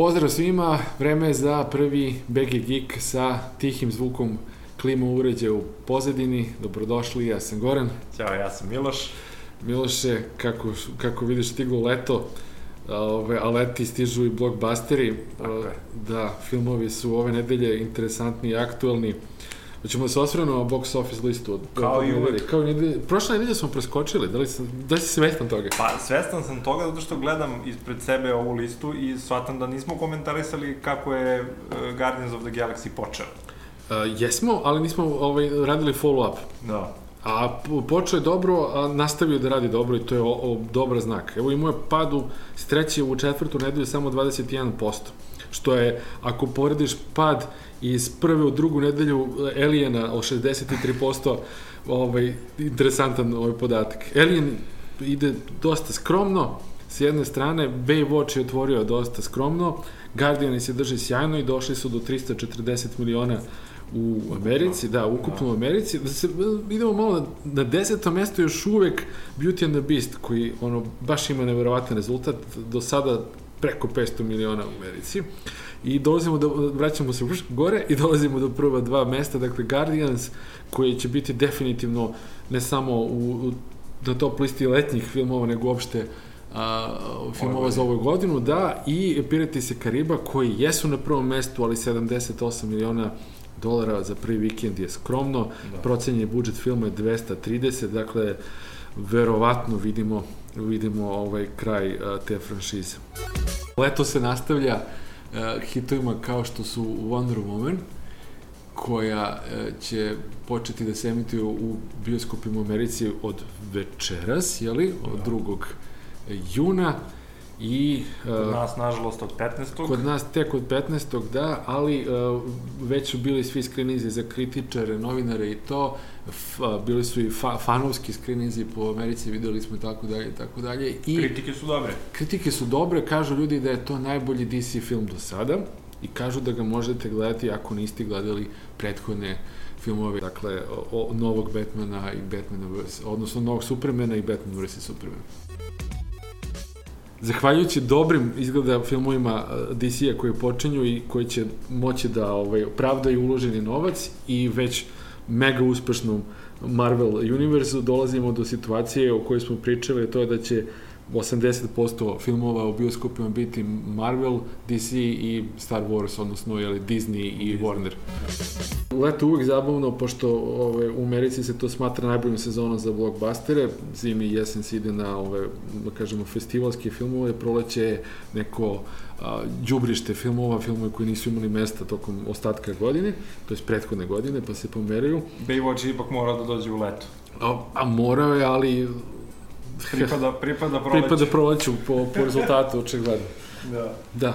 Pozdrav svima, vreme je za prvi BG Geek sa tihim zvukom klima uređaja u pozadini. Dobrodošli, ja sam Goran. Ćao, ja sam Miloš. Miloše, kako, kako vidiš, stiglo leto, ove, a leti stižu i blockbusteri. Tako je. Da, filmovi su ove nedelje interesantni i aktuelni. Hoćemo da se osvrnemo na box office listu. Od, Kao i uvek. Kao i nedelje. Prošle nedelje smo preskočili, da li, sam, da li si svestan toga? Pa, svestan sam toga zato što gledam ispred sebe ovu listu i shvatam da nismo komentarisali kako je uh, Guardians of the Galaxy počeo. Uh, jesmo, ali nismo ovaj, radili follow-up. Da. A po- počeo je dobro, a nastavio da radi dobro i to je o, o, dobar znak. Evo imao je pad u, s treće u četvrtu nedelju samo 21%. Što je, ako porediš pad iz prve u drugu nedelju e, Aliena od 63%, ovaj, interesantan ovaj podatak. Alien ide dosta skromno, s jedne strane, Baywatch je otvorio dosta skromno, Guardian se drži sjajno i došli su do 340 miliona u Americi, da, ukupno u Americi. Da se, idemo malo na, na desetom mestu još uvek Beauty and the Beast, koji ono, baš ima neverovatan rezultat, do sada preko 500 miliona u Americi. I dolazimo do, vraćamo se gore i dolazimo do prva dva mesta, dakle Guardians, koji će biti definitivno ne samo u, u na top listi letnjih filmova, nego uopšte a, filmova za ovu godinu, da, i Pirati se Kariba, koji jesu na prvom mestu, ali 78 miliona dolara za prvi vikend je skromno, Da. procenjeni budžet filma je 230, dakle, verovatno vidimo, vidimo ovaj kraj a, te franšize. Leto se nastavlja uh, hitovima kao što su Wonder Woman, koja e, će početi da se emituje u bioskopima u Americi od večeras, jeli, od Da. 2. juna i e, Kod nas, nažalost, od 15. Kod nas tek od 15. da, ali uh, već su bili svi skrinizi za kritičare, novinare i to, F, bili su i fa, fanovski skrinizi po Americi, videli smo i tako dalje i tako dalje. I Kritike su dobre. kritike su dobre, kažu ljudi da je to najbolji DC film do sada i kažu da ga možete gledati ako niste gledali prethodne filmove, dakle, o, o novog Batmana i Batmana vs. odnosno novog Supermana i Batman vs. Superman. Zahvaljujući dobrim izgleda filmovima uh, DC-a koji počinju i koji će moći da ovaj, pravdaju uloženi novac i već mega uspešnom Marvel Universu dolazimo do situacije o kojoj smo pričali, to je da će 80% filmova u bioskopima biti Marvel, DC i Star Wars, odnosno jeli, Disney i Warner. Leto uvek zabavno, pošto ove, u Americi se to smatra najboljom sezonom za blockbustere, zimi i jesen se ide na ove, da kažemo, festivalske filmove, proleće je neko a, đubrište filmova, filmove koji nisu imali mesta tokom ostatka godine, to je prethodne godine, pa se pomeraju. Baywatch ipak morao da dođe u leto. A, a morao je, ali Pripada, pripada proleće. pripada proleću po, po rezultatu, očigledno. Da. Da.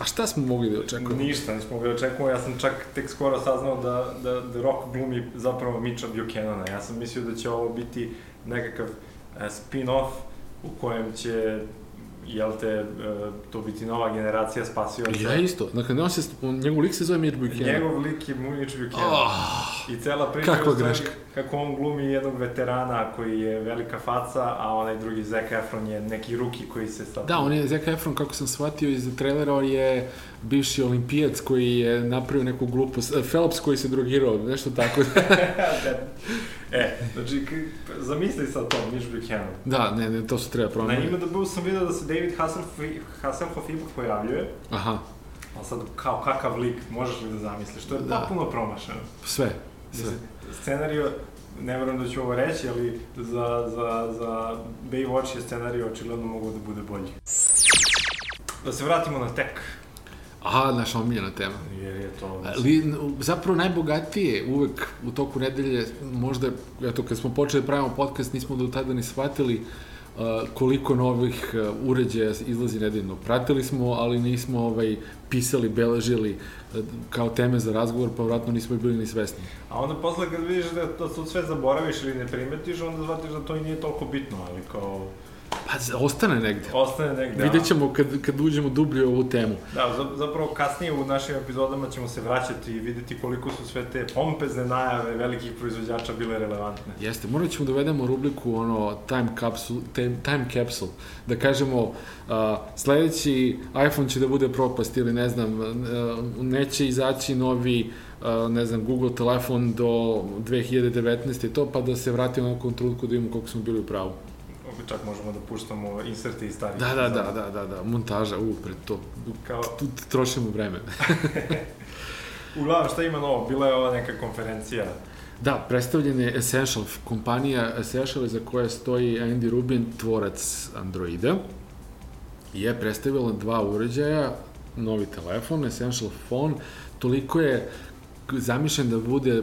A šta smo mogli da očekujemo? Ništa, nismo mogli da očekujemo. Ja sam čak tek skoro saznao da, da, da Rock glumi zapravo Mitcha Buchanana. Ja sam mislio da će ovo biti nekakav e, spin-off u kojem će jel te, e, to biti nova generacija spasioca. Ja isto. Dakle, on se, on, njegov lik se zove Mitch Buchanan. Njegov lik je Mitch Buchanan. Oh, I cela priča kakva greška. Kako on glumi jednog veterana koji je velika faca, a onaj drugi Zac Efron je neki ruki koji se sad... da, on je Zac Efron, kako sam shvatio iz trailera, on je bivši olimpijac koji je napravio neku glupost, eh, Phelps koji se drogirao, nešto tako. e, znači, zamisli sad to, Mitch Buchanan. da, ne, ne, to se treba Na promeniti. IMDb sam vidio da se David Hasselhoff, Hasselhoff ipak pojavljuje, Aha, ali sad kao kakav lik, možeš li da zamisliš? To je Da. potpuno promašeno. sve, sve. Mislim, Scenario, ne verujem da ću ovo reći, ali za, za, za Baywatch je scenario očigledno mogu da bude bolji. Da se vratimo na tek, Aha, naša omiljena tema. jer je to... Ali, zapravo najbogatije uvek u toku nedelje, možda, eto, kad smo počeli da pravimo podcast, nismo do tada ni shvatili uh, koliko novih uh, uređaja izlazi nedeljno. Pratili smo, ali nismo ovaj, pisali, beležili uh, kao teme za razgovor, pa vratno nismo bili ni svesni. A onda posle kad vidiš da, da to sve zaboraviš ili ne primetiš, onda shvatiš da to i nije toliko bitno, ali kao... Pa ostane negde. ostane negde. Vidjet ćemo kad, kad uđemo dublje u ovu temu. Da, za- zapravo kasnije u našim epizodama ćemo se vraćati i videti koliko su sve te pompezne najave velikih proizvođača bile relevantne. Jeste, morat ćemo da uvedemo rubriku ono time capsule, time, time capsule, da kažemo uh, sledeći iPhone će da bude propast ili ne znam, uh, neće izaći novi uh, ne znam, Google telefon do 2019. i to, pa da se vratimo na trenutku da imamo koliko smo bili u pravu. Čak možemo da puštamo inserte iz starih. Da, da, da, da, da, da, montaža, u, pred to, Kao, tu trošimo vreme. uglavnom, šta ima novo? Bila je ova neka konferencija. Da, predstavljen je Essential, kompanija Essential za koje stoji Andy Rubin, tvorac Androida, je predstavila dva uređaja, novi telefon, Essential Phone, toliko je zamišljen da bude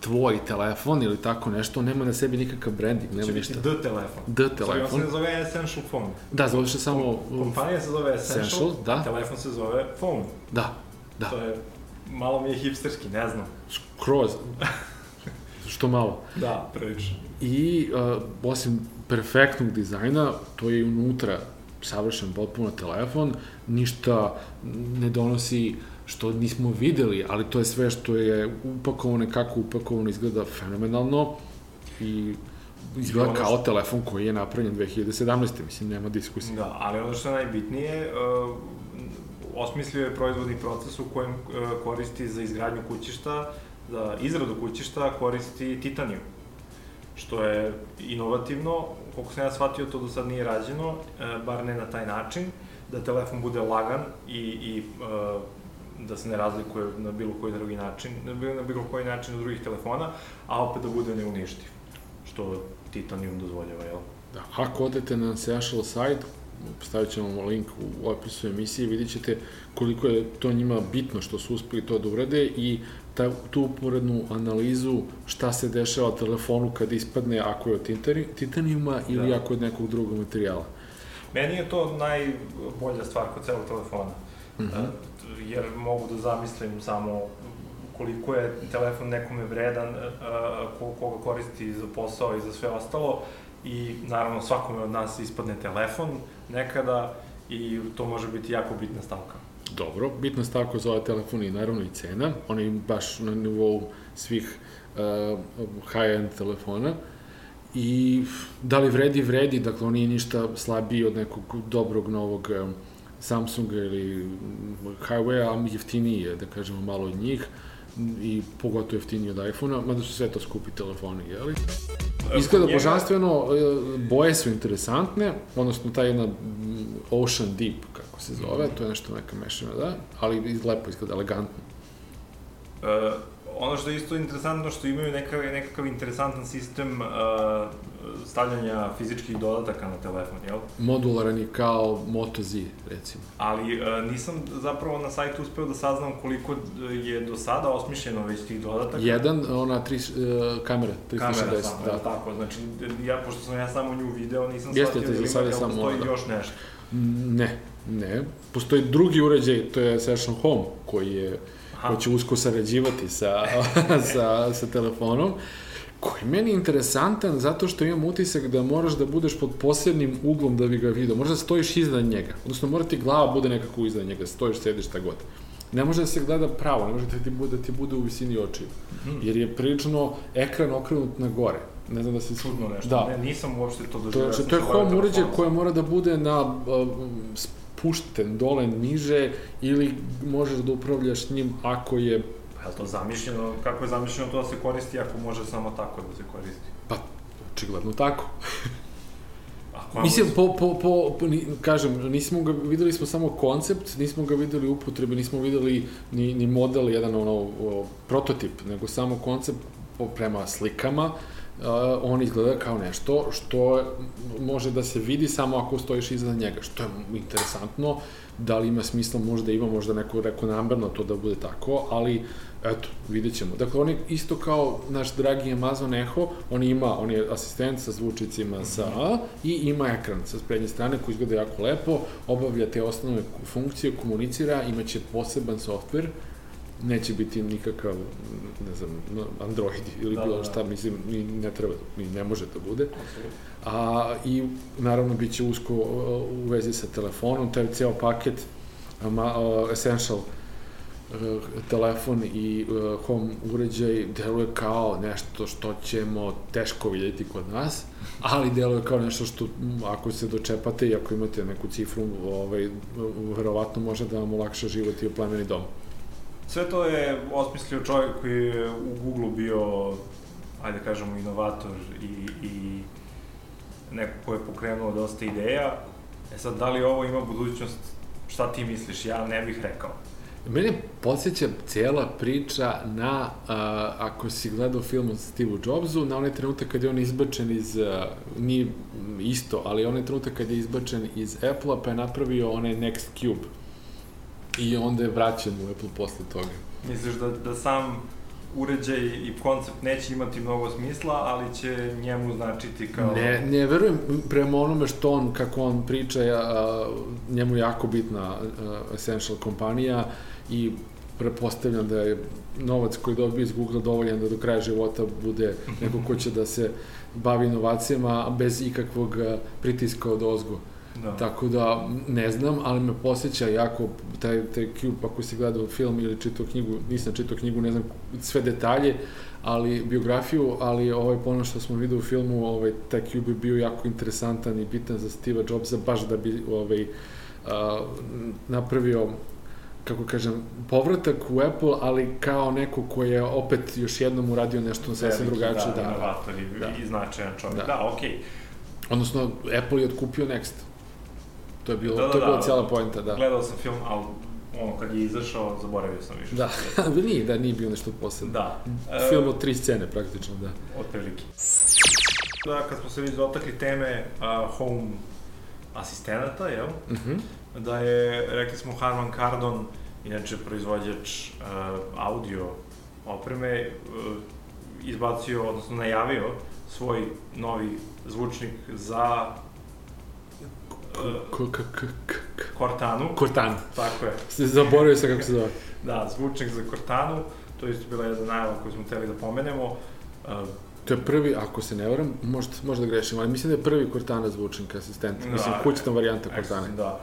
tvoj telefon ili tako nešto, nema na sebi nikakav branding, nema Će biti ništa. D telefon. D Sorry, on se telefon. ne zove Essential Phone. Da, zove se samo... Kompanija se zove Essential, Essential, da. telefon se zove Phone. Da, da, To je, malo mi je hipsterski, ne znam. skroz. Što malo. Da, prilično. I uh, osim perfektnog dizajna, to je unutra savršen potpuno telefon, ništa ne donosi što nismo videli, ali to je sve što je upakovano i kako upakovano izgleda fenomenalno i izgleda kao što- telefon koji je napravljen 2017. Mislim, nema diskusije. Da, ali ono što je najbitnije, uh, osmislio je proizvodni proces u kojem uh, koristi za izgradnju kućišta, za izradu kućišta koristi titanijum, što je inovativno, koliko sam ja shvatio, to do sad nije rađeno, uh, bar ne na taj način, da telefon bude lagan i, i uh, da se ne razlikuje na bilo koji drugi način, na bilo, na bilo koji način od drugih telefona, a opet da bude neuništiv, što titanijum dozvoljava, jel? Da, ako odete na Essential site, stavit ćemo link u opisu emisije, vidit ćete koliko je to njima bitno što su uspeli to da urade i ta, tu uporednu analizu šta se dešava telefonu kad ispadne ako je od titani- titanijuma ili Da. ako je od nekog drugog materijala. Meni je to najbolja stvar kod celog telefona. Mhm. Uh, jer mogu da zamislim samo koliko je telefon nekome vredan, uh, ko, ko ga koristi za posao i za sve ostalo. I naravno svakome od nas ispadne telefon nekada i to može biti jako bitna stavka. Dobro, bitna stavka za ovaj telefon je naravno i cena, on je baš na nivou svih uh, high-end telefona. I da li vredi, vredi, dakle on nije ništa slabiji od nekog dobrog novog um, Samsunga ili Huawei, a jeftiniji je, da kažemo, malo od njih i pogotovo jeftiniji od iPhone-a, mada su sve to skupi telefoni, jeli? Izgleda Njega- božanstveno, e, boje su interesantne, odnosno ta jedna Ocean Deep, kako se zove, to je nešto neka mešana, da, ali lepo izgleda, elegantno. Uh, ono što je isto interesantno što imaju neka, nekakav interesantan sistem uh, stavljanja fizičkih dodataka na telefon, jel? Modularan je kao Moto Z, recimo. Ali uh, nisam zapravo na sajtu uspeo da saznam koliko je do sada osmišljeno već tih dodataka. Jedan, ona tri, uh, kamera, 360, Kamera samo, da. da. tako, znači, ja, pošto sam ja samo nju video, nisam Jeste, shvatio da ima, samo postoji da. još nešto. Ne, ne. Postoji drugi uređaj, to je Session Home, koji je Aha. koji će usko sarađivati sa, sa, sa telefonom, koji je meni interesantan zato što imam utisak da moraš da budeš pod posebnim uglom da bi ga vidio. Možda stojiš iznad njega, odnosno mora ti glava bude nekako iznad njega, stojiš, sediš, šta god. Ne može da se gleda pravo, ne može da ti bude, da ti bude u visini očiju, Mhm. jer je prilično ekran okrenut na gore. Ne znam da se... Čudno nešto, Da. ne, nisam uopšte to To, doživio. znači, to je home uređaj koje mora da bude na uh, spušten dole niže ili možeš da upravljaš njim ako je Pa je to zamišljeno, kako je zamišljeno to da se koristi ako može samo tako da se koristi? pa očigledno tako. Ako Mislim, po, po, po, po, ni, kažem, nismo ga, videli smo samo koncept, nismo ga videli u upotrebi, nismo videli ni, ni model, jedan ono, o, prototip, nego samo koncept po, prema slikama, uh, on izgleda kao nešto što može da se vidi samo ako stojiš iza njega, što je interesantno, da li ima smisla, možda ima, možda neko rekao namerno to da bude tako, ali eto, vidjet ćemo. Dakle, on je isto kao naš dragi Amazon Echo, on ima, on je asistent sa zvučicima sa A i ima ekran sa prednje strane koji izgleda jako lepo, obavlja te osnovne funkcije, komunicira, imaće poseban softver neće biti nikakav, ne znam, Android ili da, bilo da, šta, da. mislim, ni ne treba, ni ne može da bude. A, I naravno bit će usko u vezi sa telefonom, taj ceo paket ma, Essential uh, telefon i uh, home uređaj deluje kao nešto što ćemo teško vidjeti kod nas, ali deluje kao nešto što ako se dočepate i ako imate neku cifru, ovaj, verovatno može da vam olakša život i u plemeni dom. Sve to je osmislio čovjek koji je u Google bio, ajde kažemo, inovator i, i neko ko je pokrenuo dosta ideja. E sad, da li ovo ima budućnost, šta ti misliš? Ja ne bih rekao. Mene podsjeća cijela priča na, uh, ako si gledao film od Steve Jobsu, na onaj trenutak kad je on izbačen iz, uh, nije isto, ali onaj trenutak kad je izbačen iz Apple-a, pa je napravio onaj Next Cube I onda je vraćen u Apple posle toga. Misliš da, da sam uređaj i koncept neće imati mnogo smisla, ali će njemu značiti kao... Ne, ne verujem prema onome što on, kako on priča, a, njemu je jako bitna a, Essential kompanija i prepostavljam da je novac koji dobije iz Google dovoljan da do kraja života bude neko ko će da se bavi inovacijama bez ikakvog pritiska od ozgo. Da. Tako da, ne znam, ali me posjeća jako taj, taj Cube, ako si gledao film ili čitao knjigu, nisam čitao knjigu, ne znam sve detalje, ali biografiju, ali ovaj pono što smo vidio u filmu, ovaj, taj Cube je bio jako interesantan i bitan za Steve Jobsa, baš da bi ovaj, a, napravio kako kažem, povratak u Apple, ali kao neko ko je opet još jednom uradio nešto sasvim drugačije. Da, da, da, i, da. i značajan čovjek. Da, da okej. Okay. Odnosno, Apple je otkupio Next. To je bilo, da, da, to je bila da, cijela poenta, da. Gledao sam film, ali ono, kad je izašao, zaboravio sam više. Da, ali nije, da nije bio nešto posebno. Da. Film od tri scene, praktično, da. Od prilike. Da, kad smo se već dotakli teme uh, home asistenata, jel? -huh. Da je, rekli smo, Harman Kardon, inače proizvođač uh, audio opreme, uh, izbacio, odnosno najavio svoj novi zvučnik za Cortanu. Cortanu. Tako je. Zaboravio sam kako se zove. da, zvučnik za Cortanu. To je isto bila jedna najava koju smo hteli da pomenemo. Uh, to je prvi, ako se ne varam, možda, možda grešim, ali mislim da je prvi Cortana zvučnik asistent. Da, mislim, kućna varijanta Cortana. Da.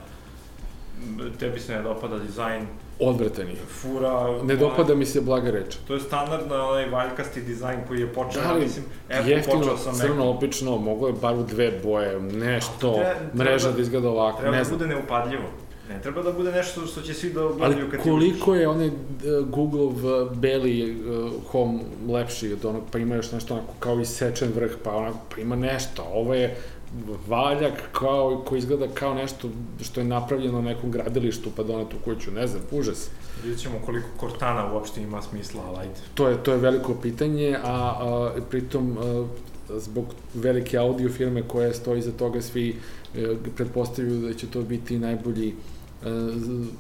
Tebi se ne dopada dizajn Odvratan je. Fura... Ne dopada mi se blaga reč. To je standardna onaj valjkasti dizajn koji je počeo, da, mislim, Apple jeftino, počeo sa crno, obično, moglo je bar u dve boje, nešto, treba, mreža da izgleda ovako, treba ne da bude neupadljivo. Ne treba da bude nešto što će svi da gledaju kad koliko je onaj uh, Google beli uh, home lepši od onog, pa ima još nešto onako kao isečen vrh, pa onako, pa ima nešto. Ovo je valjak kao, koji izgleda kao nešto što je napravljeno na nekom gradilištu pa doneto u kuću, ne znam, užas. Vidjet ćemo koliko Cortana uopšte ima smisla, ali ajde. To je, to je veliko pitanje, a, a pritom a, zbog velike audio firme koja stoji za toga svi e, pretpostavljaju da će to biti najbolji e,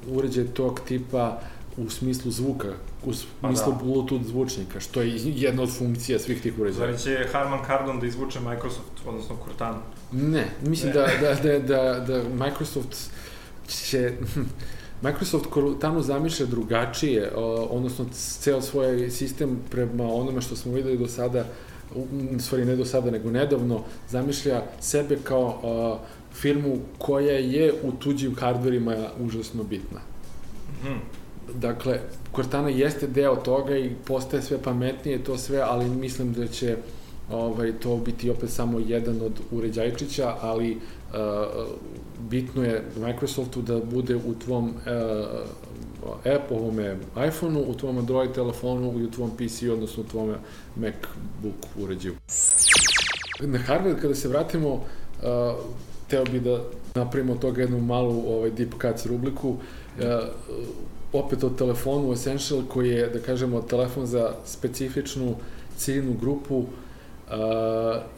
uređaj tog tipa u smislu zvuka, u pa smislu pa da. Bluetooth zvučnika, što je jedna od funkcija svih tih uređaja. Zari će Harman Kardon da izvuče Microsoft, odnosno Cortana? Ne, mislim ne. Da, da, da, da, da Microsoft će... Microsoft Cortana zamišlja drugačije, odnosno ceo svoj sistem prema onome što smo videli do sada, u stvari ne do sada, nego nedavno, zamišlja sebe kao uh, firmu koja je u tuđim hardverima užasno bitna. Mm Dakle, Cortana jeste deo toga i postaje sve pametnije to sve, ali mislim da će ovaj, to biti opet samo jedan od uređajčića, ali uh, bitno je Microsoftu da bude u tvom uh, app, ovome iPhone-u, u tvom Android telefonu i u tvom PC, odnosno u tvom MacBook uređaju. Na hardware, kada se vratimo, uh, teo bi da napravimo toga jednu malu ovaj, deep cuts rubriku. Uh, opet o telefonu Essential koji je, da kažemo, telefon za specifičnu ciljnu grupu uh,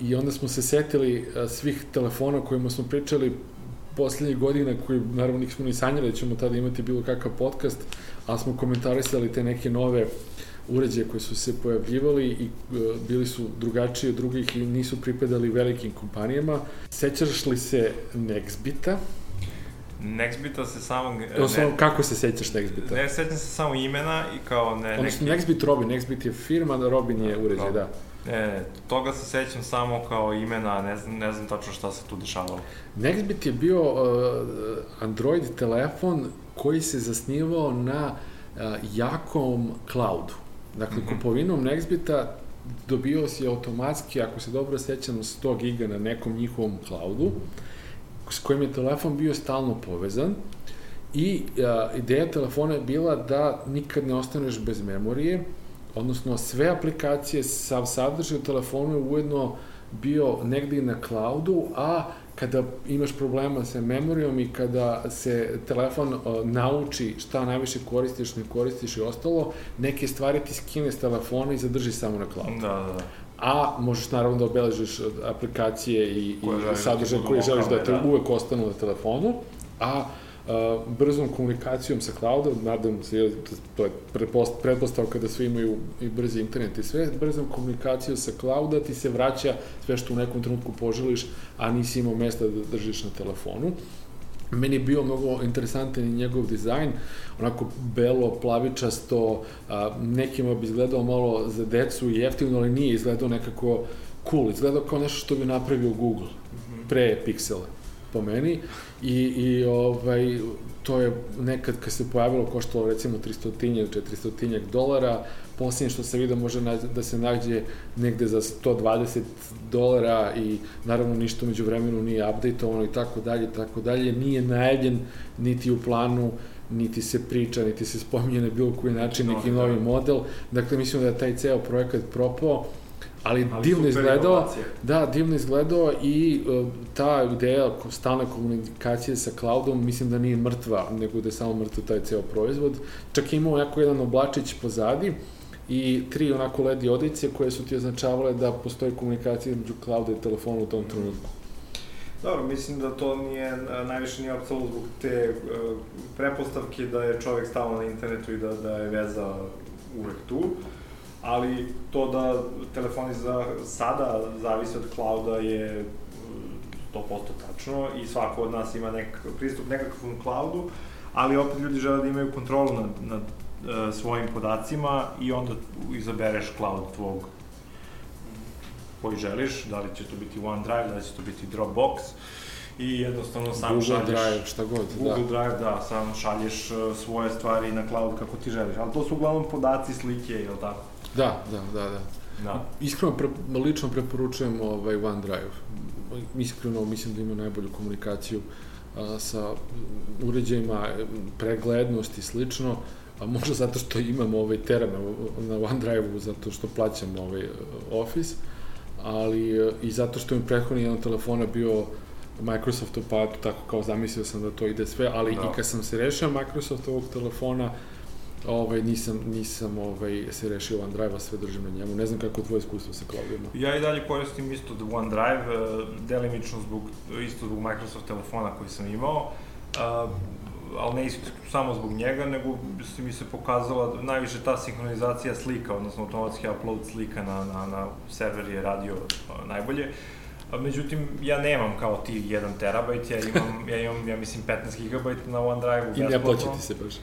i onda smo se setili uh, svih telefona kojima smo pričali poslednjih godina, koji naravno nismo ni sanjali da ćemo tada imati bilo kakav podcast, ali smo komentarisali te neke nove uređaje koje su se pojavljivali i uh, bili su drugačiji od drugih i nisu pripadali velikim kompanijama. Sećaš li se Nexbita? Nexbita se samo... Odnosno, kako se sećaš Nexbita? Ne, sećam se samo imena i kao ne... Odnosno, neki... Nexbit Robin, Nexbit je firma, da Robin je uređaj, da. Ne, toga se sećam samo kao imena, ne znam, ne znam tačno šta se tu dešavalo. Nexbit je bio uh, Android telefon koji se zasnivao na uh, jakom cloudu. Dakle, mm -hmm. kupovinom Nexbita dobio si automatski, ako se dobro sećam, 100 giga na nekom njihovom cloudu, s kojim je telefon bio stalno povezan i a, ideja telefona je bila da nikad ne ostaneš bez memorije, odnosno sve aplikacije, sav sadržaj u telefonu je ujedno bio negde na cloudu, a kada imaš problema sa memorijom i kada se telefon uh, nauči šta najviše koristiš, ne koristiš i ostalo, neke stvari ti skine s telefona i zadrži samo na cloudu. Da, da, da. A možeš naravno da obeležiš aplikacije i, i sadržaj koji želiš da te da. uvek ostanu na telefonu, a uh, brzom komunikacijom sa cloudom, nadam se, to je pretpostavka da svi imaju i brzi internet i sve, brzom komunikacijom sa clouda ti se vraća sve što u nekom trenutku poželiš, a nisi imao mesta da držiš na telefonu. Meni je bio mnogo interesantan i njegov dizajn, onako belo, plavičasto, a, nekima bi izgledao malo za decu i jeftino, ali nije izgledao nekako cool, izgledao kao nešto što bi napravio Google pre Pixela po meni. I, i ovaj, to je nekad kad se pojavilo koštalo recimo 300 400 dolara, posljednje što se vidio može da se nađe negde za 120 dolara i naravno ništa među vremenu nije updateovano i tako dalje tako dalje, nije najavljen niti u planu niti se priča, niti se spominje na bilo koji način neki novi model. Dakle, mislim da je taj ceo projekat propao ali, ali divno izgledao, inovacije. da, divno izgledao i uh, ta ideja stalne komunikacije sa cloudom, mislim da nije mrtva, nego da je samo mrtva taj ceo proizvod. Čak je imao jako jedan oblačić pozadi i tri onako LED odice koje su ti označavale da postoji komunikacija između clouda i telefona u tom trenutku. Dobro, mislim da to nije, najviše nije apsolutno zbog te uh, prepostavke da je čovek stalno na internetu i da, da je veza uvek tu. Ali to da telefoni za sada zavise od clouda je 100% tačno i svako od nas ima nek, pristup nekakvom cloudu, ali opet ljudi žele da imaju kontrolu nad, nad svojim podacima i onda izabereš cloud tvog koji želiš, da li će to biti OneDrive, da li će to biti Dropbox i jednostavno sam Google šalješ... Drive, šta god, Google da. Drive, da, sam šalješ uh, svoje stvari na cloud kako ti želiš, ali to su uglavnom podaci, slike, ili tako? Da, da, da, da. da. Iskreno, pre, lično preporučujem ovaj OneDrive. Iskreno, mislim da ima najbolju komunikaciju a, sa uređajima, preglednost i slično, a možda zato što imam ovaj tera na, na OneDrive-u, zato što plaćam ovaj Office, ali i zato što mi prethodni jedan telefona bio Microsoftov pad, tako kao zamislio sam da to ide sve, ali da. i kad sam se rešio Microsoftovog telefona, ovaj, nisam, nisam ovaj, se rešio OneDrive-a, sve držim na njemu. Ne znam kako je tvoje iskustvo sa cloudima. Ja i dalje koristim isto OneDrive, eh, delimično zbog, isto zbog Microsoft telefona koji sam imao, uh, ali ne samo zbog njega, nego se mi se pokazala najviše ta sinhronizacija slika, odnosno automatski upload slika na, na, na server je radio najbolje. Međutim, ja nemam kao ti 1 terabajt, ja imam, ja imam, ja mislim, 15 GB na OneDrive-u. I ne plaća ti se baš.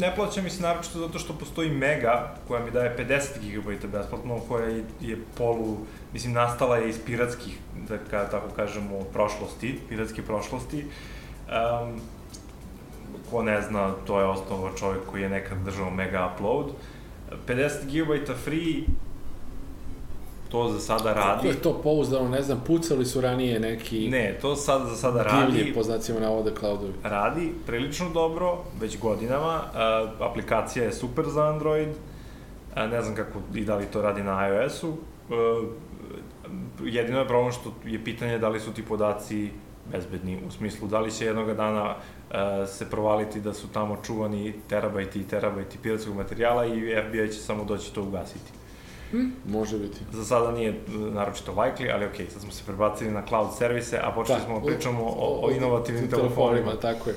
Ne plaća mi se naročito zato što postoji Mega, koja mi daje 50 GB besplatno, koja je polu, mislim, nastala je iz piratskih, da tako kažemo, prošlosti, piratske prošlosti. Um, ko ne zna, to je osnovno čovjek koji je nekad držao Mega Upload. 50 GB free, to za sada radi. Kako je to pouzdano, ne znam, pucali su ranije neki... Ne, to sad za sada radi. Divlji, po znacima navoda, cloudovi. Radi, prilično dobro, već godinama. Uh, aplikacija je super za Android. Uh, ne znam kako i da li to radi na iOS-u. Uh, jedino je problem što je pitanje da li su ti podaci bezbedni, u smislu da li će jednog dana uh, se provaliti da su tamo čuvani terabajti i terabajti piratskog materijala i FBI će samo doći to ugasiti. Hmm, može biti. Za sada nije naročito likely, ali okej, okay, sad smo se prebacili na cloud servise, a počeli da, smo da pričamo o, o, o inovativnim telefonima. telefonima. Tako je.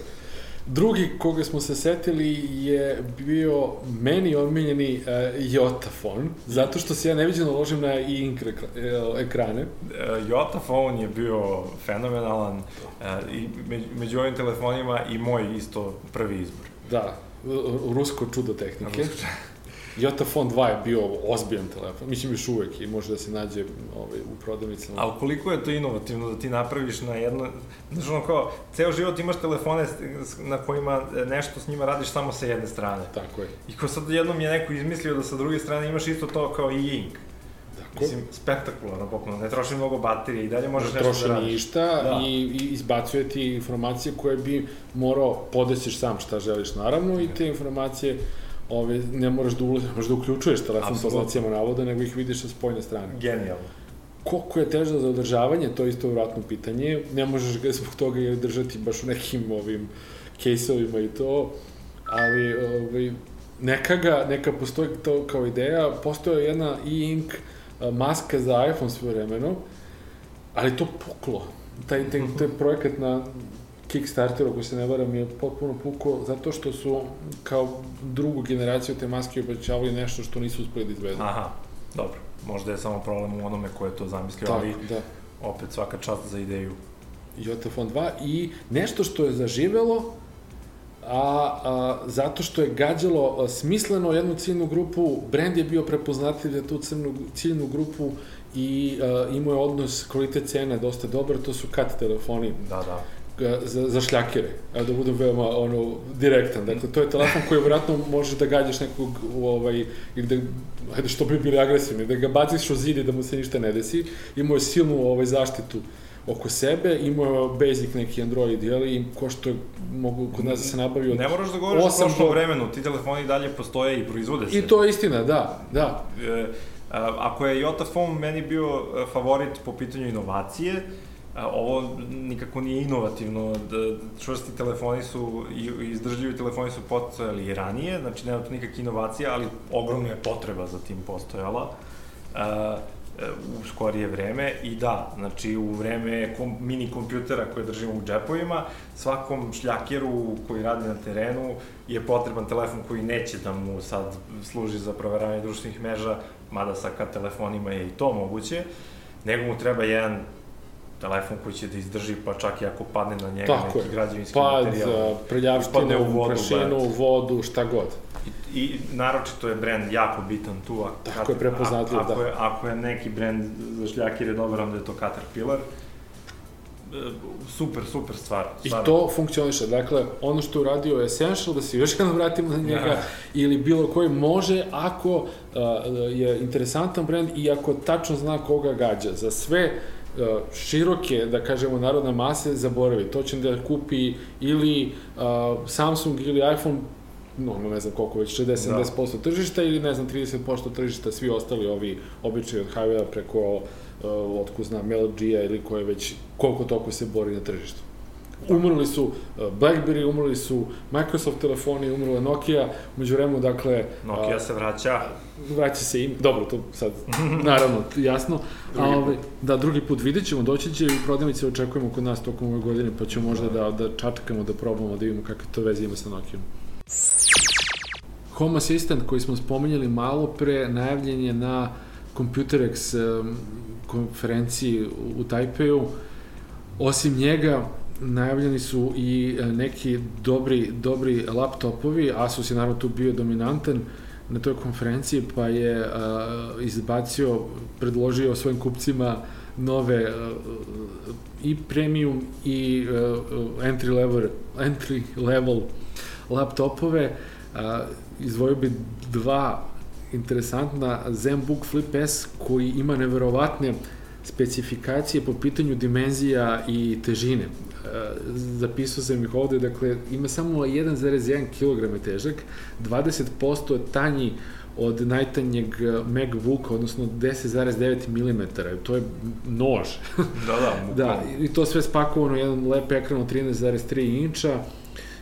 Drugi koga smo se setili je bio meni omiljeni uh, Jotafon, zato što se ja neviđeno ložim na e-ink ekrane. Uh, Jota phone je bio fenomenalan uh, i među, među ovim telefonima i moj isto prvi izbor. Da, rusko čudo tehnike. Rusko Jota Phone 2 je bio ozbiljan telefon, mislim još uvek i može da se nađe ovaj, u prodavnicama. Ali koliko je to inovativno da ti napraviš na jedno, znaš ono kao, ceo život imaš telefone na kojima nešto s njima radiš samo sa jedne strane. Tako je. I kao sad jednom je neko izmislio da sa druge strane imaš isto to kao i ink. Tako. Mislim, spektakularno pokupno, ne troši mnogo baterije i dalje možeš ne nešto da radiš. ništa da. i, i izbacuje ti informacije koje bi morao podesiš sam šta želiš naravno i te informacije ove, ne moraš da, ulazi, možeš da uključuješ telefon sa znacijama navoda, nego ih vidiš sa spojne strane. Genijalno. Koliko je teža za održavanje, to je isto vratno pitanje. Ne možeš ga zbog toga držati baš u nekim ovim kejsovima i to, ali ovaj, neka ga, neka postoji to kao ideja, postoje jedna e-ink maska za iPhone sve vremeno, ali to puklo. Taj, taj, taj projekat na Kickstarter, ako se ne varam, je potpuno puko, zato što su kao drugu generaciju te maske obećavali nešto što nisu uspeli da izvedu. Aha, dobro. Možda je samo problem u onome ko je to zamislio, Tako, ali da. opet svaka čast za ideju. Jotafon 2 i nešto što je zaživelo, a, a zato što je gađalo a, smisleno jednu ciljnu grupu, brend je bio prepoznatljiv za tu crnu, ciljnu grupu i a, imao je odnos kvalitet cena dosta dobar, to su kat telefoni. Da, da za, za šljakere, a da budem veoma ono, direktan. Dakle, to je telefon koji vratno može da gađaš nekog, ovaj, ili da, hajde što bi bili agresivni, da ga baciš u zid i da mu se ništa ne desi. Imao je silnu ovaj, zaštitu oko sebe, imao je basic neki Android, jeli, i ko što mogu kod nas da se nabavi od Ne moraš da govoriš o prošlom do... vremenu, ti telefoni dalje postoje i proizvode se. I to je istina, da, da. E, ako je Jota Phone meni bio e, favorit po pitanju inovacije, ovo nikako nije inovativno, da čvrsti telefoni su i izdržljivi telefoni su postojali i ranije, znači nema tu nikakve inovacije, ali ogromna je potreba za tim postojala u skorije vreme. I da, znači u vreme kom, mini kompjutera koje držimo u džepovima, svakom šljakeru koji radi na terenu je potreban telefon koji neće da mu sad služi za proveravanje društvenih mreža, mada sa kad telefonima je i to moguće, nego mu treba jedan telefon koji će da izdrži, pa čak i ako padne na njega Tako neki je. građevinski Pad, materijal. Pad, prljavštinu, u vodu, prašinu, vodu, šta god. I, I naročito je brend jako bitan tu. A, Tako je prepoznatljiv, da. Ako je, ako je neki brend za šljakir je dobar, onda je to Caterpillar e, super, super stvar. Stvarno. I to funkcioniše. Dakle, ono što je uradio Essential, da se još jednom vratimo na njega, ja. ili bilo koji može ako uh, je interesantan brend i ako tačno zna koga gađa. Za sve E, široke, da kažemo, narodne mase zaboravi. To će da kupi ili uh, Samsung ili iPhone no, ne znam koliko već, 60-70% da. tržišta ili ne znam 30% tržišta, svi ostali ovi obični od Huawei preko uh, otko znam LG-a ili koje već koliko toliko se bori na tržištu. Umrli su uh, BlackBerry, umrli su Microsoft telefoni, umrla Nokia, umeđu vremenu, dakle... Nokia uh, se vraća. Vraća se im, dobro, to sad, naravno, jasno. a, ovaj, da, drugi put vidjet ćemo, doći će i prodavnice očekujemo kod nas tokom ove godine, pa ćemo možda da, da čačkamo, da probamo, da vidimo kakve to veze ima sa Nokijom. Home Assistant koji smo spomenjali malo pre, najavljen je na Computerex um, konferenciji u Tajpeju. Osim njega, najavljeni su i e, neki dobri, dobri laptopovi, Asus je naravno tu bio dominantan na toj konferenciji, pa je uh, izbacio, predložio svojim kupcima nove uh, i premium i uh, entry level entry level laptopove. Uh, izvojio bi dva interesantna ZenBook Flip S koji ima neverovatne specifikacije po pitanju dimenzija i težine zapisao sam ih ovde, dakle, ima samo 1,1 kg težak, 20% tanji od najtanjeg MacBooka, odnosno 10,9 mm, to je nož. Da, da. da, i to sve spakovano jedan lep ekran od 13,3 inča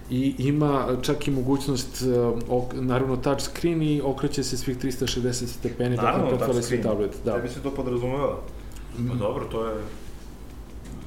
i ima čak i mogućnost, ok, naravno touch screen i okreće se svih 360 stepeni, naravno, dakle, touch screen. tablet. Da. Tebi se to podrazumeva. Pa dobro, to je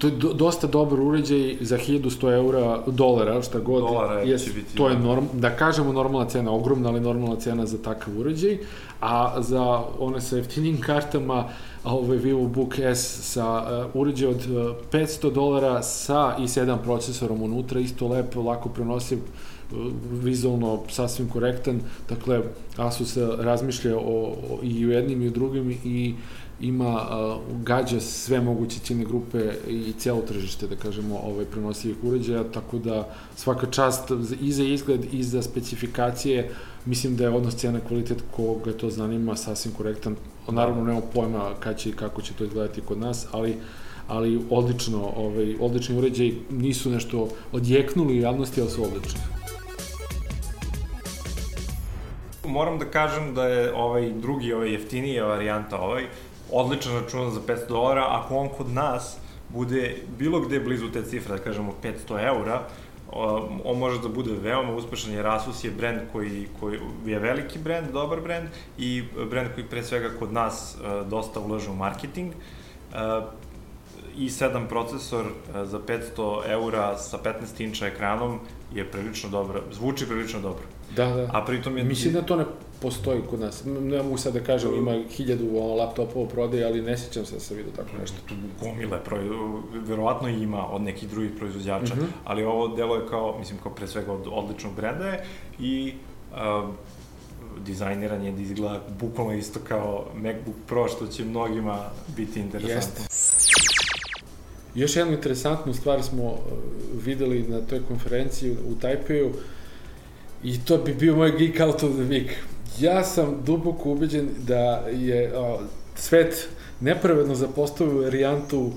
to je do, dosta dobar uređaj za 1100 eura, dolara, šta god. Dolara je, će biti, To je, da. norm, da kažemo, normalna cena, ogromna, ali normalna cena za takav uređaj. A za one sa jeftinim kartama, ovaj Vivo Book S sa uh, uređaj od uh, 500 dolara sa i7 procesorom unutra, isto lepo, lako prenosiv, uh, vizualno sasvim korektan. Dakle, Asus razmišlja o, o, i u jednim i u drugim i ima uh, gađa sve moguće ciljne grupe i celo tržište, da kažemo, ovaj prenosivih uređaja, tako da svaka čast i za izgled i za specifikacije, mislim da je odnos cena kvalitet koga to zanima sasvim korektan. Naravno, nemamo pojma kad će i kako će to izgledati kod nas, ali ali odlično, ovaj, odlični uređaj nisu nešto odjeknuli javnosti, ali su odlični. Moram da kažem da je ovaj drugi, ovaj jeftiniji varijanta ovaj, odličan računar za 500 dolara, ako on kod nas bude bilo gde blizu te cifre, da kažemo 500 eura, on može da bude veoma uspešan jer Asus je brend koji, koji je veliki brend, dobar brend i brend koji pre svega kod nas uh, dosta ulaže u marketing. Uh, i7 procesor uh, za 500 eura sa 15 inča ekranom je prilično dobro, zvuči prilično dobro. Da, da. A pritom je... Mislim da to ne postoji kod nas. Ne mogu sad da kažem, ima hiljadu laptopova prodaje, ali ne sjećam se da sam vidio tako nešto. Tu gomile, verovatno ima od nekih drugih proizvođača, mm -hmm. ali ovo delo je kao, mislim, kao pre svega od odličnog brenda je i uh, dizajniran je da izgleda bukvalno isto kao MacBook Pro, što će mnogima biti interesantno. Jeste. Još jednu interesantnu stvar smo videli na toj konferenciji u Tajpeju i to bi bio moj geek out of the week ja sam duboko ubeđen da je o, svet nepravedno zapostavio varijantu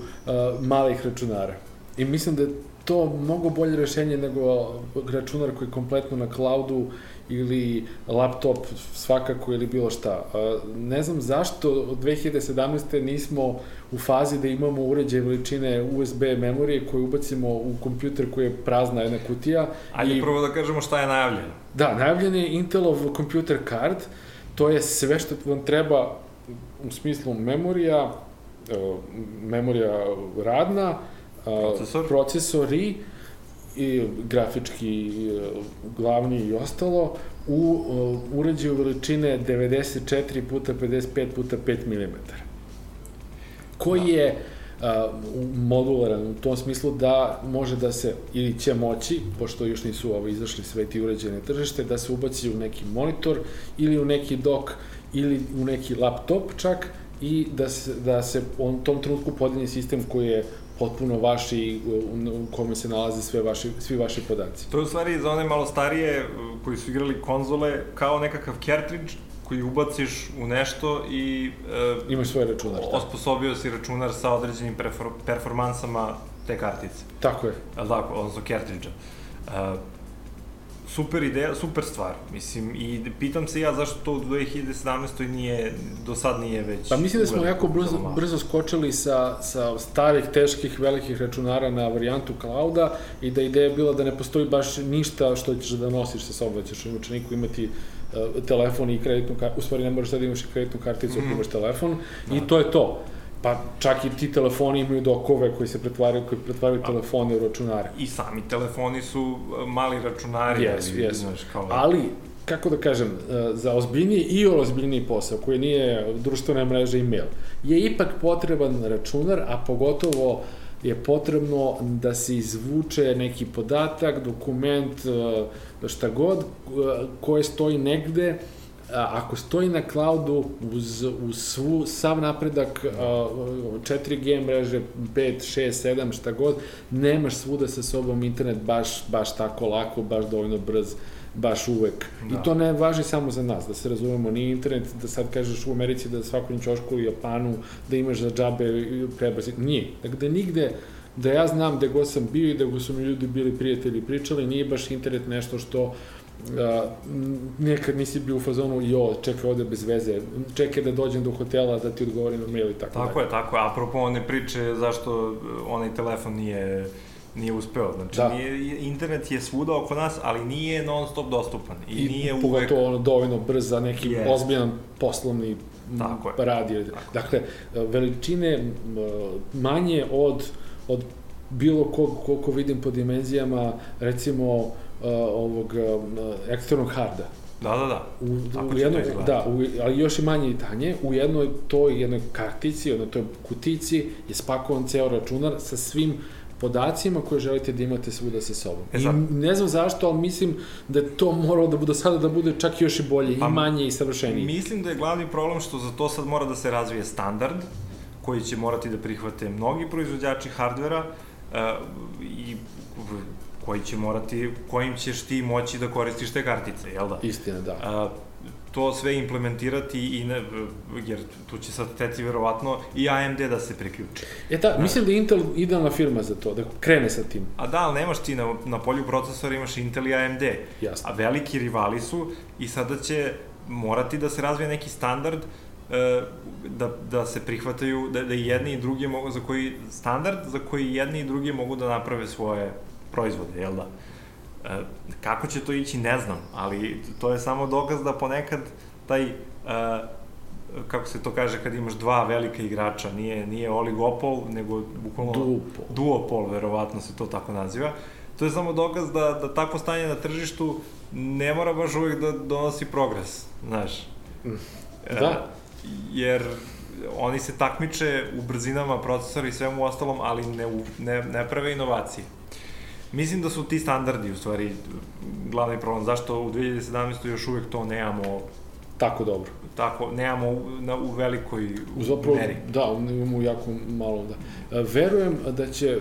malih računara. I mislim da je to mnogo bolje rešenje nego računar koji je kompletno na cloudu ili laptop svakako ili bilo šta. Ne znam zašto od 2017. nismo u fazi da imamo uređaj veličine USB memorije koju ubacimo u kompjuter koji je prazna jedna kutija. Ajde i... prvo da kažemo šta je najavljeno. Da, najavljen je Intelov computer card, to je sve što vam treba u smislu memorija, memorija radna, Procesor. procesori, i grafički glavni i ostalo u uređaju veličine 94 puta 55 puta 5 mm. Koji da. je a, modularan u tom smislu da može da se, ili će moći, pošto još nisu ovo izašli sve ti uređene tržište, da se ubaci u neki monitor ili u neki dok ili u neki laptop čak i da se, da se on tom trenutku podigne sistem koji je potpuno vaši, u kome se nalaze sve vaši, svi vaši podaci. To je u stvari za one malo starije koji su igrali konzole kao nekakav cartridge koji ubaciš u nešto i... E, Imaš svoj računar. Da. Osposobio si računar sa određenim performansama te kartice. Tako je. Tako, odnosno cartridge-a. E, super ideja, super stvar, mislim, i pitam se ja zašto to u 2017. nije, do sad nije već... Pa mislim da smo jako brzo, brzo skočili sa, sa starih, teških, velikih računara na varijantu clouda i da ideja je bila da ne postoji baš ništa što ćeš da nosiš sa sobom, da ćeš u učeniku imati uh, telefon i kreditnu karticu, u stvari ne možeš da imaš i kreditnu karticu mm. ako imaš telefon, da. i to je to Pa čak i ti telefoni imaju dokove koji se pretvaraju, koji pretvaraju A, telefone u računare. I sami telefoni su e, mali računari. Jes, ali, jes. Znaš, kao... Ali, kako da kažem, e, za ozbiljniji i ozbiljniji posao, koji nije društvena mreža i mail, je ipak potreban računar, a pogotovo je potrebno da se izvuče neki podatak, dokument, e, šta god, koje stoji negde, ako stoji na cloudu uz, uz svu, sav napredak 4G mreže, 5, 6, 7, šta god, nemaš svuda sa sobom internet baš, baš tako lako, baš dovoljno brz, baš uvek. Da. I to ne važi samo za nas, da se razumemo, ni internet, da sad kažeš u Americi da svakom čošku u Japanu, da imaš za džabe prebrzi, nije. Dakle, da nigde, da ja znam gde god sam bio i da su mi ljudi bili prijatelji pričali, nije baš internet nešto što a, nekad nisi bio u fazonu, jo, čekaj ovde bez veze, čekaj da dođem do hotela da ti odgovorim na mail i tako Tako je, tako je. Apropo one priče zašto onaj telefon nije nije uspeo. Znači, da. nije, internet je svuda oko nas, ali nije non stop dostupan. I, I nije pogotovo uvek... ono dovoljno brz za neki yes. ozbiljan poslovni Tako rad. Tako. Dakle, veličine manje od od bilo kog, koliko vidim po dimenzijama, recimo, uh, ovog uh, eksternog harda. Da, da, da. U, Tako u jednoj, da, u, ali još i manje i tanje, u jednoj toj jednoj kartici, jednoj toj kutici je spakovan ceo računar sa svim podacima koje želite da imate svuda sa sobom. E I ne znam zašto, ali mislim da je to moralo da bude sada da bude čak još i bolje, Pa, i manje i savršenije. Mislim da je glavni problem što za to sad mora da se razvije standard koji će morati da prihvate mnogi proizvođači hardvera uh, i koji će morati, kojim ćeš ti moći da koristiš te kartice, jel da? Istina, da. A, to sve implementirati i ne, jer tu će sad teti verovatno i AMD da se priključi. E da, mislim da je Intel idealna firma za to, da krene sa tim. A da, ali nemaš ti na, na polju procesora imaš Intel i AMD. Jasno. A veliki rivali su i sada će morati da se razvije neki standard e, da, da se prihvataju, da, da jedni i drugi mogu, za koji, standard za koji jedni i drugi mogu da naprave svoje proizvode, jel da? E, kako će to ići, ne znam, ali to je samo dokaz da ponekad taj, e, kako se to kaže kad imaš dva velika igrača, nije, nije oligopol, nego bukvalno Duopol. duopol, verovatno se to tako naziva. To je samo dokaz da, da takvo stanje na tržištu ne mora baš uvek da donosi progres, znaš. Da. E, jer oni se takmiče u brzinama procesora i svemu ostalom, ali ne, u, ne, ne prave inovacije. Mislim da su ti standardi u stvari glavni problem. Zašto u 2017. još uvek to nemamo Tako dobro. tako, nemamo u, na, u velikoj Zapravo, meri. da, imamo jako malo, da. E, Verujem da će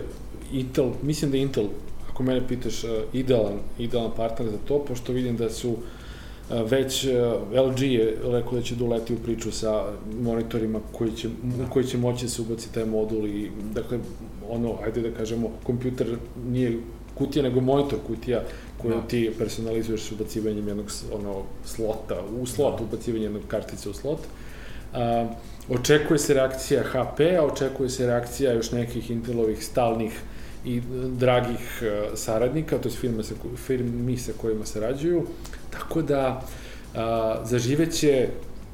Intel, mislim da Intel, ako mene pitaš, e, idealan, idealan partner za to, pošto vidim da su e, već LG je rekao da će doleti u priču sa monitorima koji će, u koji će moći da se ubaci taj modul i, dakle, ono, ajde da kažemo, kompjuter nije kutija, nego monitor kutija koju Da. ti personalizuješ s ubacivanjem jednog ono, slota, u slot, Da. ubacivanjem jednog kartice u slot. A, očekuje se reakcija HP-a, očekuje se reakcija još nekih Intelovih stalnih i dragih saradnika, to je firme sa, firmi sa kojima sarađuju. Tako da a, zaživeće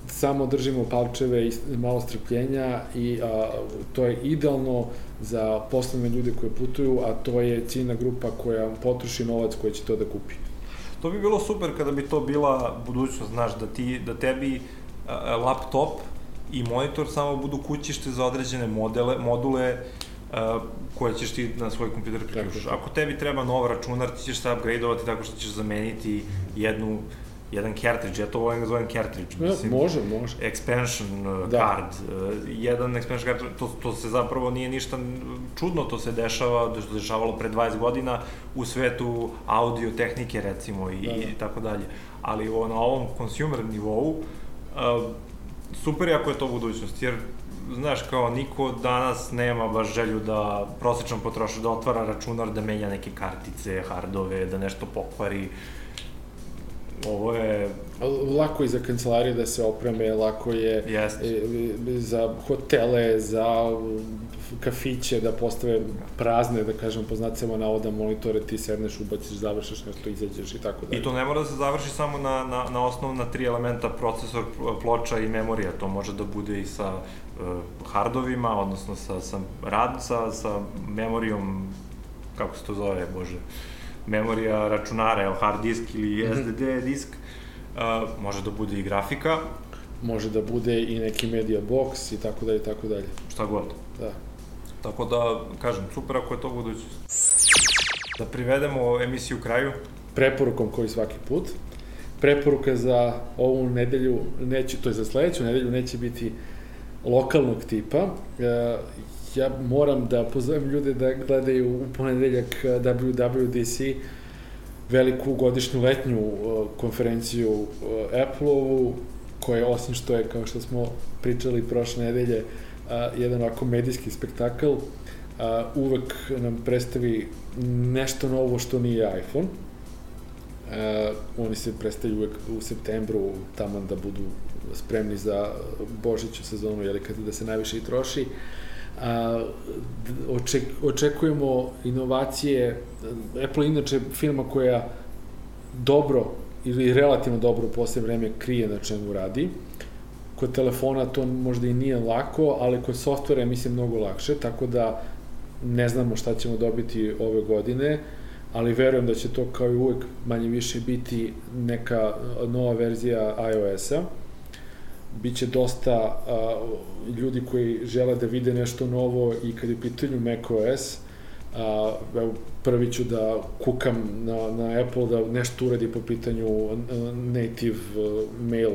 samo držimo palčeve i malo strpljenja i a, to je idealno za poslovne ljude koji putuju, a to je ciljna grupa koja potroši novac koji će to da kupi. To bi bilo super kada bi to bila budućnost, znaš, da ti, da tebi a, laptop i monitor samo budu kućište za određene modele, module a, koje ćeš ti na svoj kompjuter priključiš. Tako. Ako tebi treba nov računar, ti ćeš se upgradeovati tako što ćeš zameniti jednu, jedan cartridge, ja to volim da zovem cartridge, Ja, mislim, može, može. expansion uh, Da. card, uh, jedan expansion card, to, to se zapravo nije ništa čudno, to se dešava, da se dešavalo pre 20 godina u svetu audio tehnike recimo i, Da, da. i tako dalje. Ali o, na ovom consumer nivou, uh, super je ako je to budućnost, jer znaš, kao niko danas nema baš želju da prosječan potrošač da otvara računar, da menja neke kartice, hardove, da nešto pokvari. Ovo je, Lako je za kancelarije da se opreme, lako je Jeste. e, za hotele, za kafiće da postave prazne, da kažem, po znacima navoda monitore, ti sedneš, ubaciš, završiš nešto, izađeš i tako dalje. I to ne mora da se završi samo na, na, na osnovna tri elementa, procesor, ploča i memorija. To može da bude i sa uh, hardovima, odnosno sa, sa rad, sa, sa memorijom, kako se to zove, bože, memorija računara, jel, hard disk ili Mhm. SSD disk. Uh, može da bude i grafika, Može da bude i neki media box i tako dalje, i tako dalje. šta god. Da. Tako da, kažem, super ako je to budućnost. Da privedemo emisiju kraju. Preporukom koji svaki put. Preporuka za ovu nedelju, neće, to je za sledeću nedelju, neće biti lokalnog tipa. E, ja moram da pozovem ljude da gledaju u ponedeljak e, WWDC, veliku godišnju letnju e, konferenciju e, Apple-ovu, koja je, osim što je, kao što smo pričali prošle nedelje, jedan ovako medijski spektakl, uvek nam predstavi nešto novo što nije iPhone. Oni se predstavljaju uvek u septembru, tamo da budu spremni za Božiću sezonu, jeli kada da se najviše i troši. A, oček, očekujemo inovacije. Apple inače firma koja dobro ili relativno dobro u posle vreme krije na čemu radi. Kod telefona to možda i nije lako, ali kod softvera mislim mnogo lakše, tako da ne znamo šta ćemo dobiti ove godine, ali verujem da će to kao i uvek manje više biti neka nova verzija iOS-a. Biće dosta a, ljudi koji žele da vide nešto novo i kad je u pitanju macOS, a, evo, prvi ću da kukam na, na Apple da nešto uradi po pitanju native mail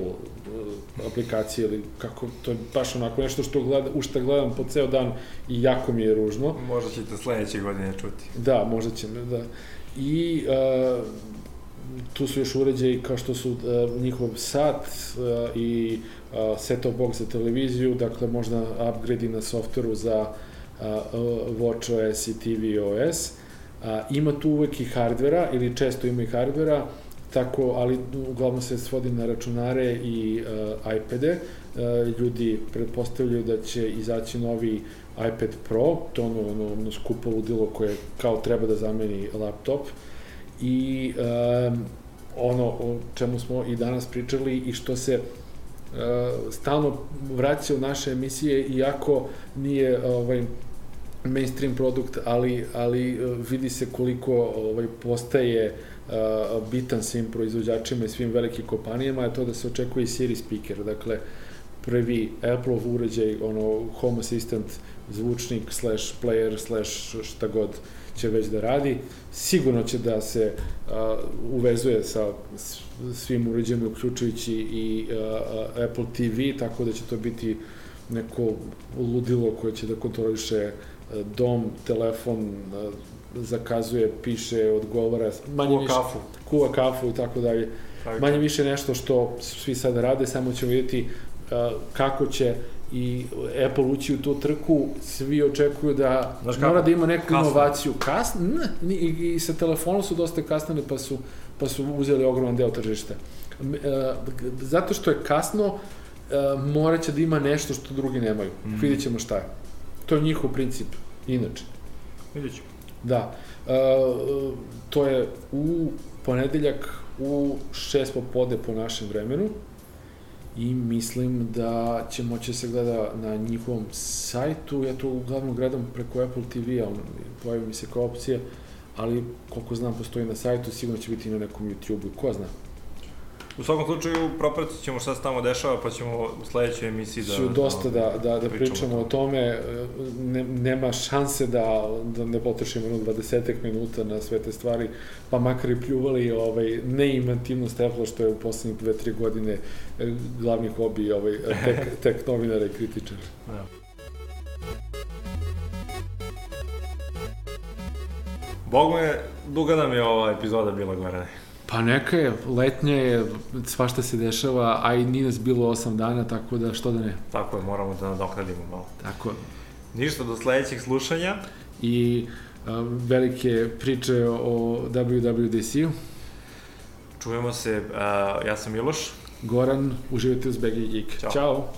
aplikacije ili kako, to je baš onako nešto što gleda, u što gledam po ceo dan i jako mi je ružno. Možda ćete sledeće godine čuti. Da, možda će da. I uh, tu su još uređaji kao što su uh, njihov sat uh, i uh, set-top box za televiziju, dakle možda upgrade na softveru za WatchOS i tvOS. Uh, ima tu uvek i hardvera, ili često ima i hardvera, tako, ali uglavnom se svodi na računare i uh, iPade. Uh, ljudi pretpostavljaju da će izaći novi iPad Pro, to ono, ono, ono skupo ludilo koje kao treba da zameni laptop. I um, ono o čemu smo i danas pričali i što se stalno vraća u naše emisije, iako nije ovaj, mainstream produkt, ali, ali vidi se koliko ovaj, postaje uh, bitan svim proizvođačima i svim velikim kompanijama je to da se očekuje i Siri speaker, dakle prvi Apple uređaj, ono Home Assistant, zvučnik, slash player, slash šta god će već da radi. Sigurno će da se uh, uvezuje sa svim uređajima, uključujući i uh, Apple TV, tako da će to biti neko ludilo koje će da kontroliše dom, telefon, zakazuje, piše, odgovara. Manje kuva više, kafu. Kuva kafu i tako dalje. Manje više nešto što svi sad rade, samo ćemo vidjeti kako će i Apple ući u tu trku, svi očekuju da Znaš mora da ima neku kasno. inovaciju. Kasno? Ne, i, i sa telefonom su dosta kasnili, pa su, pa su uzeli ogroman deo tržišta. Uh, zato što je kasno, uh, morat će da ima nešto što drugi nemaju. Mm. Vidjet ćemo šta je. To je njihov princip, inače. Vidjet ćemo. Da. E, to je u ponedeljak u 6 popode po našem vremenu i mislim da će moći da se gleda na njihovom sajtu, ja to uglavnom gledam preko Apple TV-a, pojavi mi se kao opcija, ali koliko znam postoji na sajtu, sigurno će biti na nekom YouTube-u, ko zna. U svakom slučaju, propratit ćemo šta se tamo dešava, pa ćemo u sledećoj emisiji da... Ću dosta da, da, da pričamo o tome. Ne, nema šanse da, da ne potrošimo jedno 20 minuta na sve te stvari, pa makar i pljuvali ovaj, neimativnost Apple, što je u poslednjih dve, tri godine eh, glavni hobi ovaj, tek, tek novinara i kritičara. Da. Bog me, duga nam je ova epizoda bila, Gorane. Pa neka je, letnje je, svašta se dešava, a i nije nas bilo 8 dana, tako da što da ne. Tako je, moramo da nadoknadimo malo. Tako je. Ništa, do sledećeg slušanja. I a, velike priče o WWDC-u. Čujemo se, a, ja sam Miloš. Goran, uživajte uz BG Geek. Ćao. Ćao.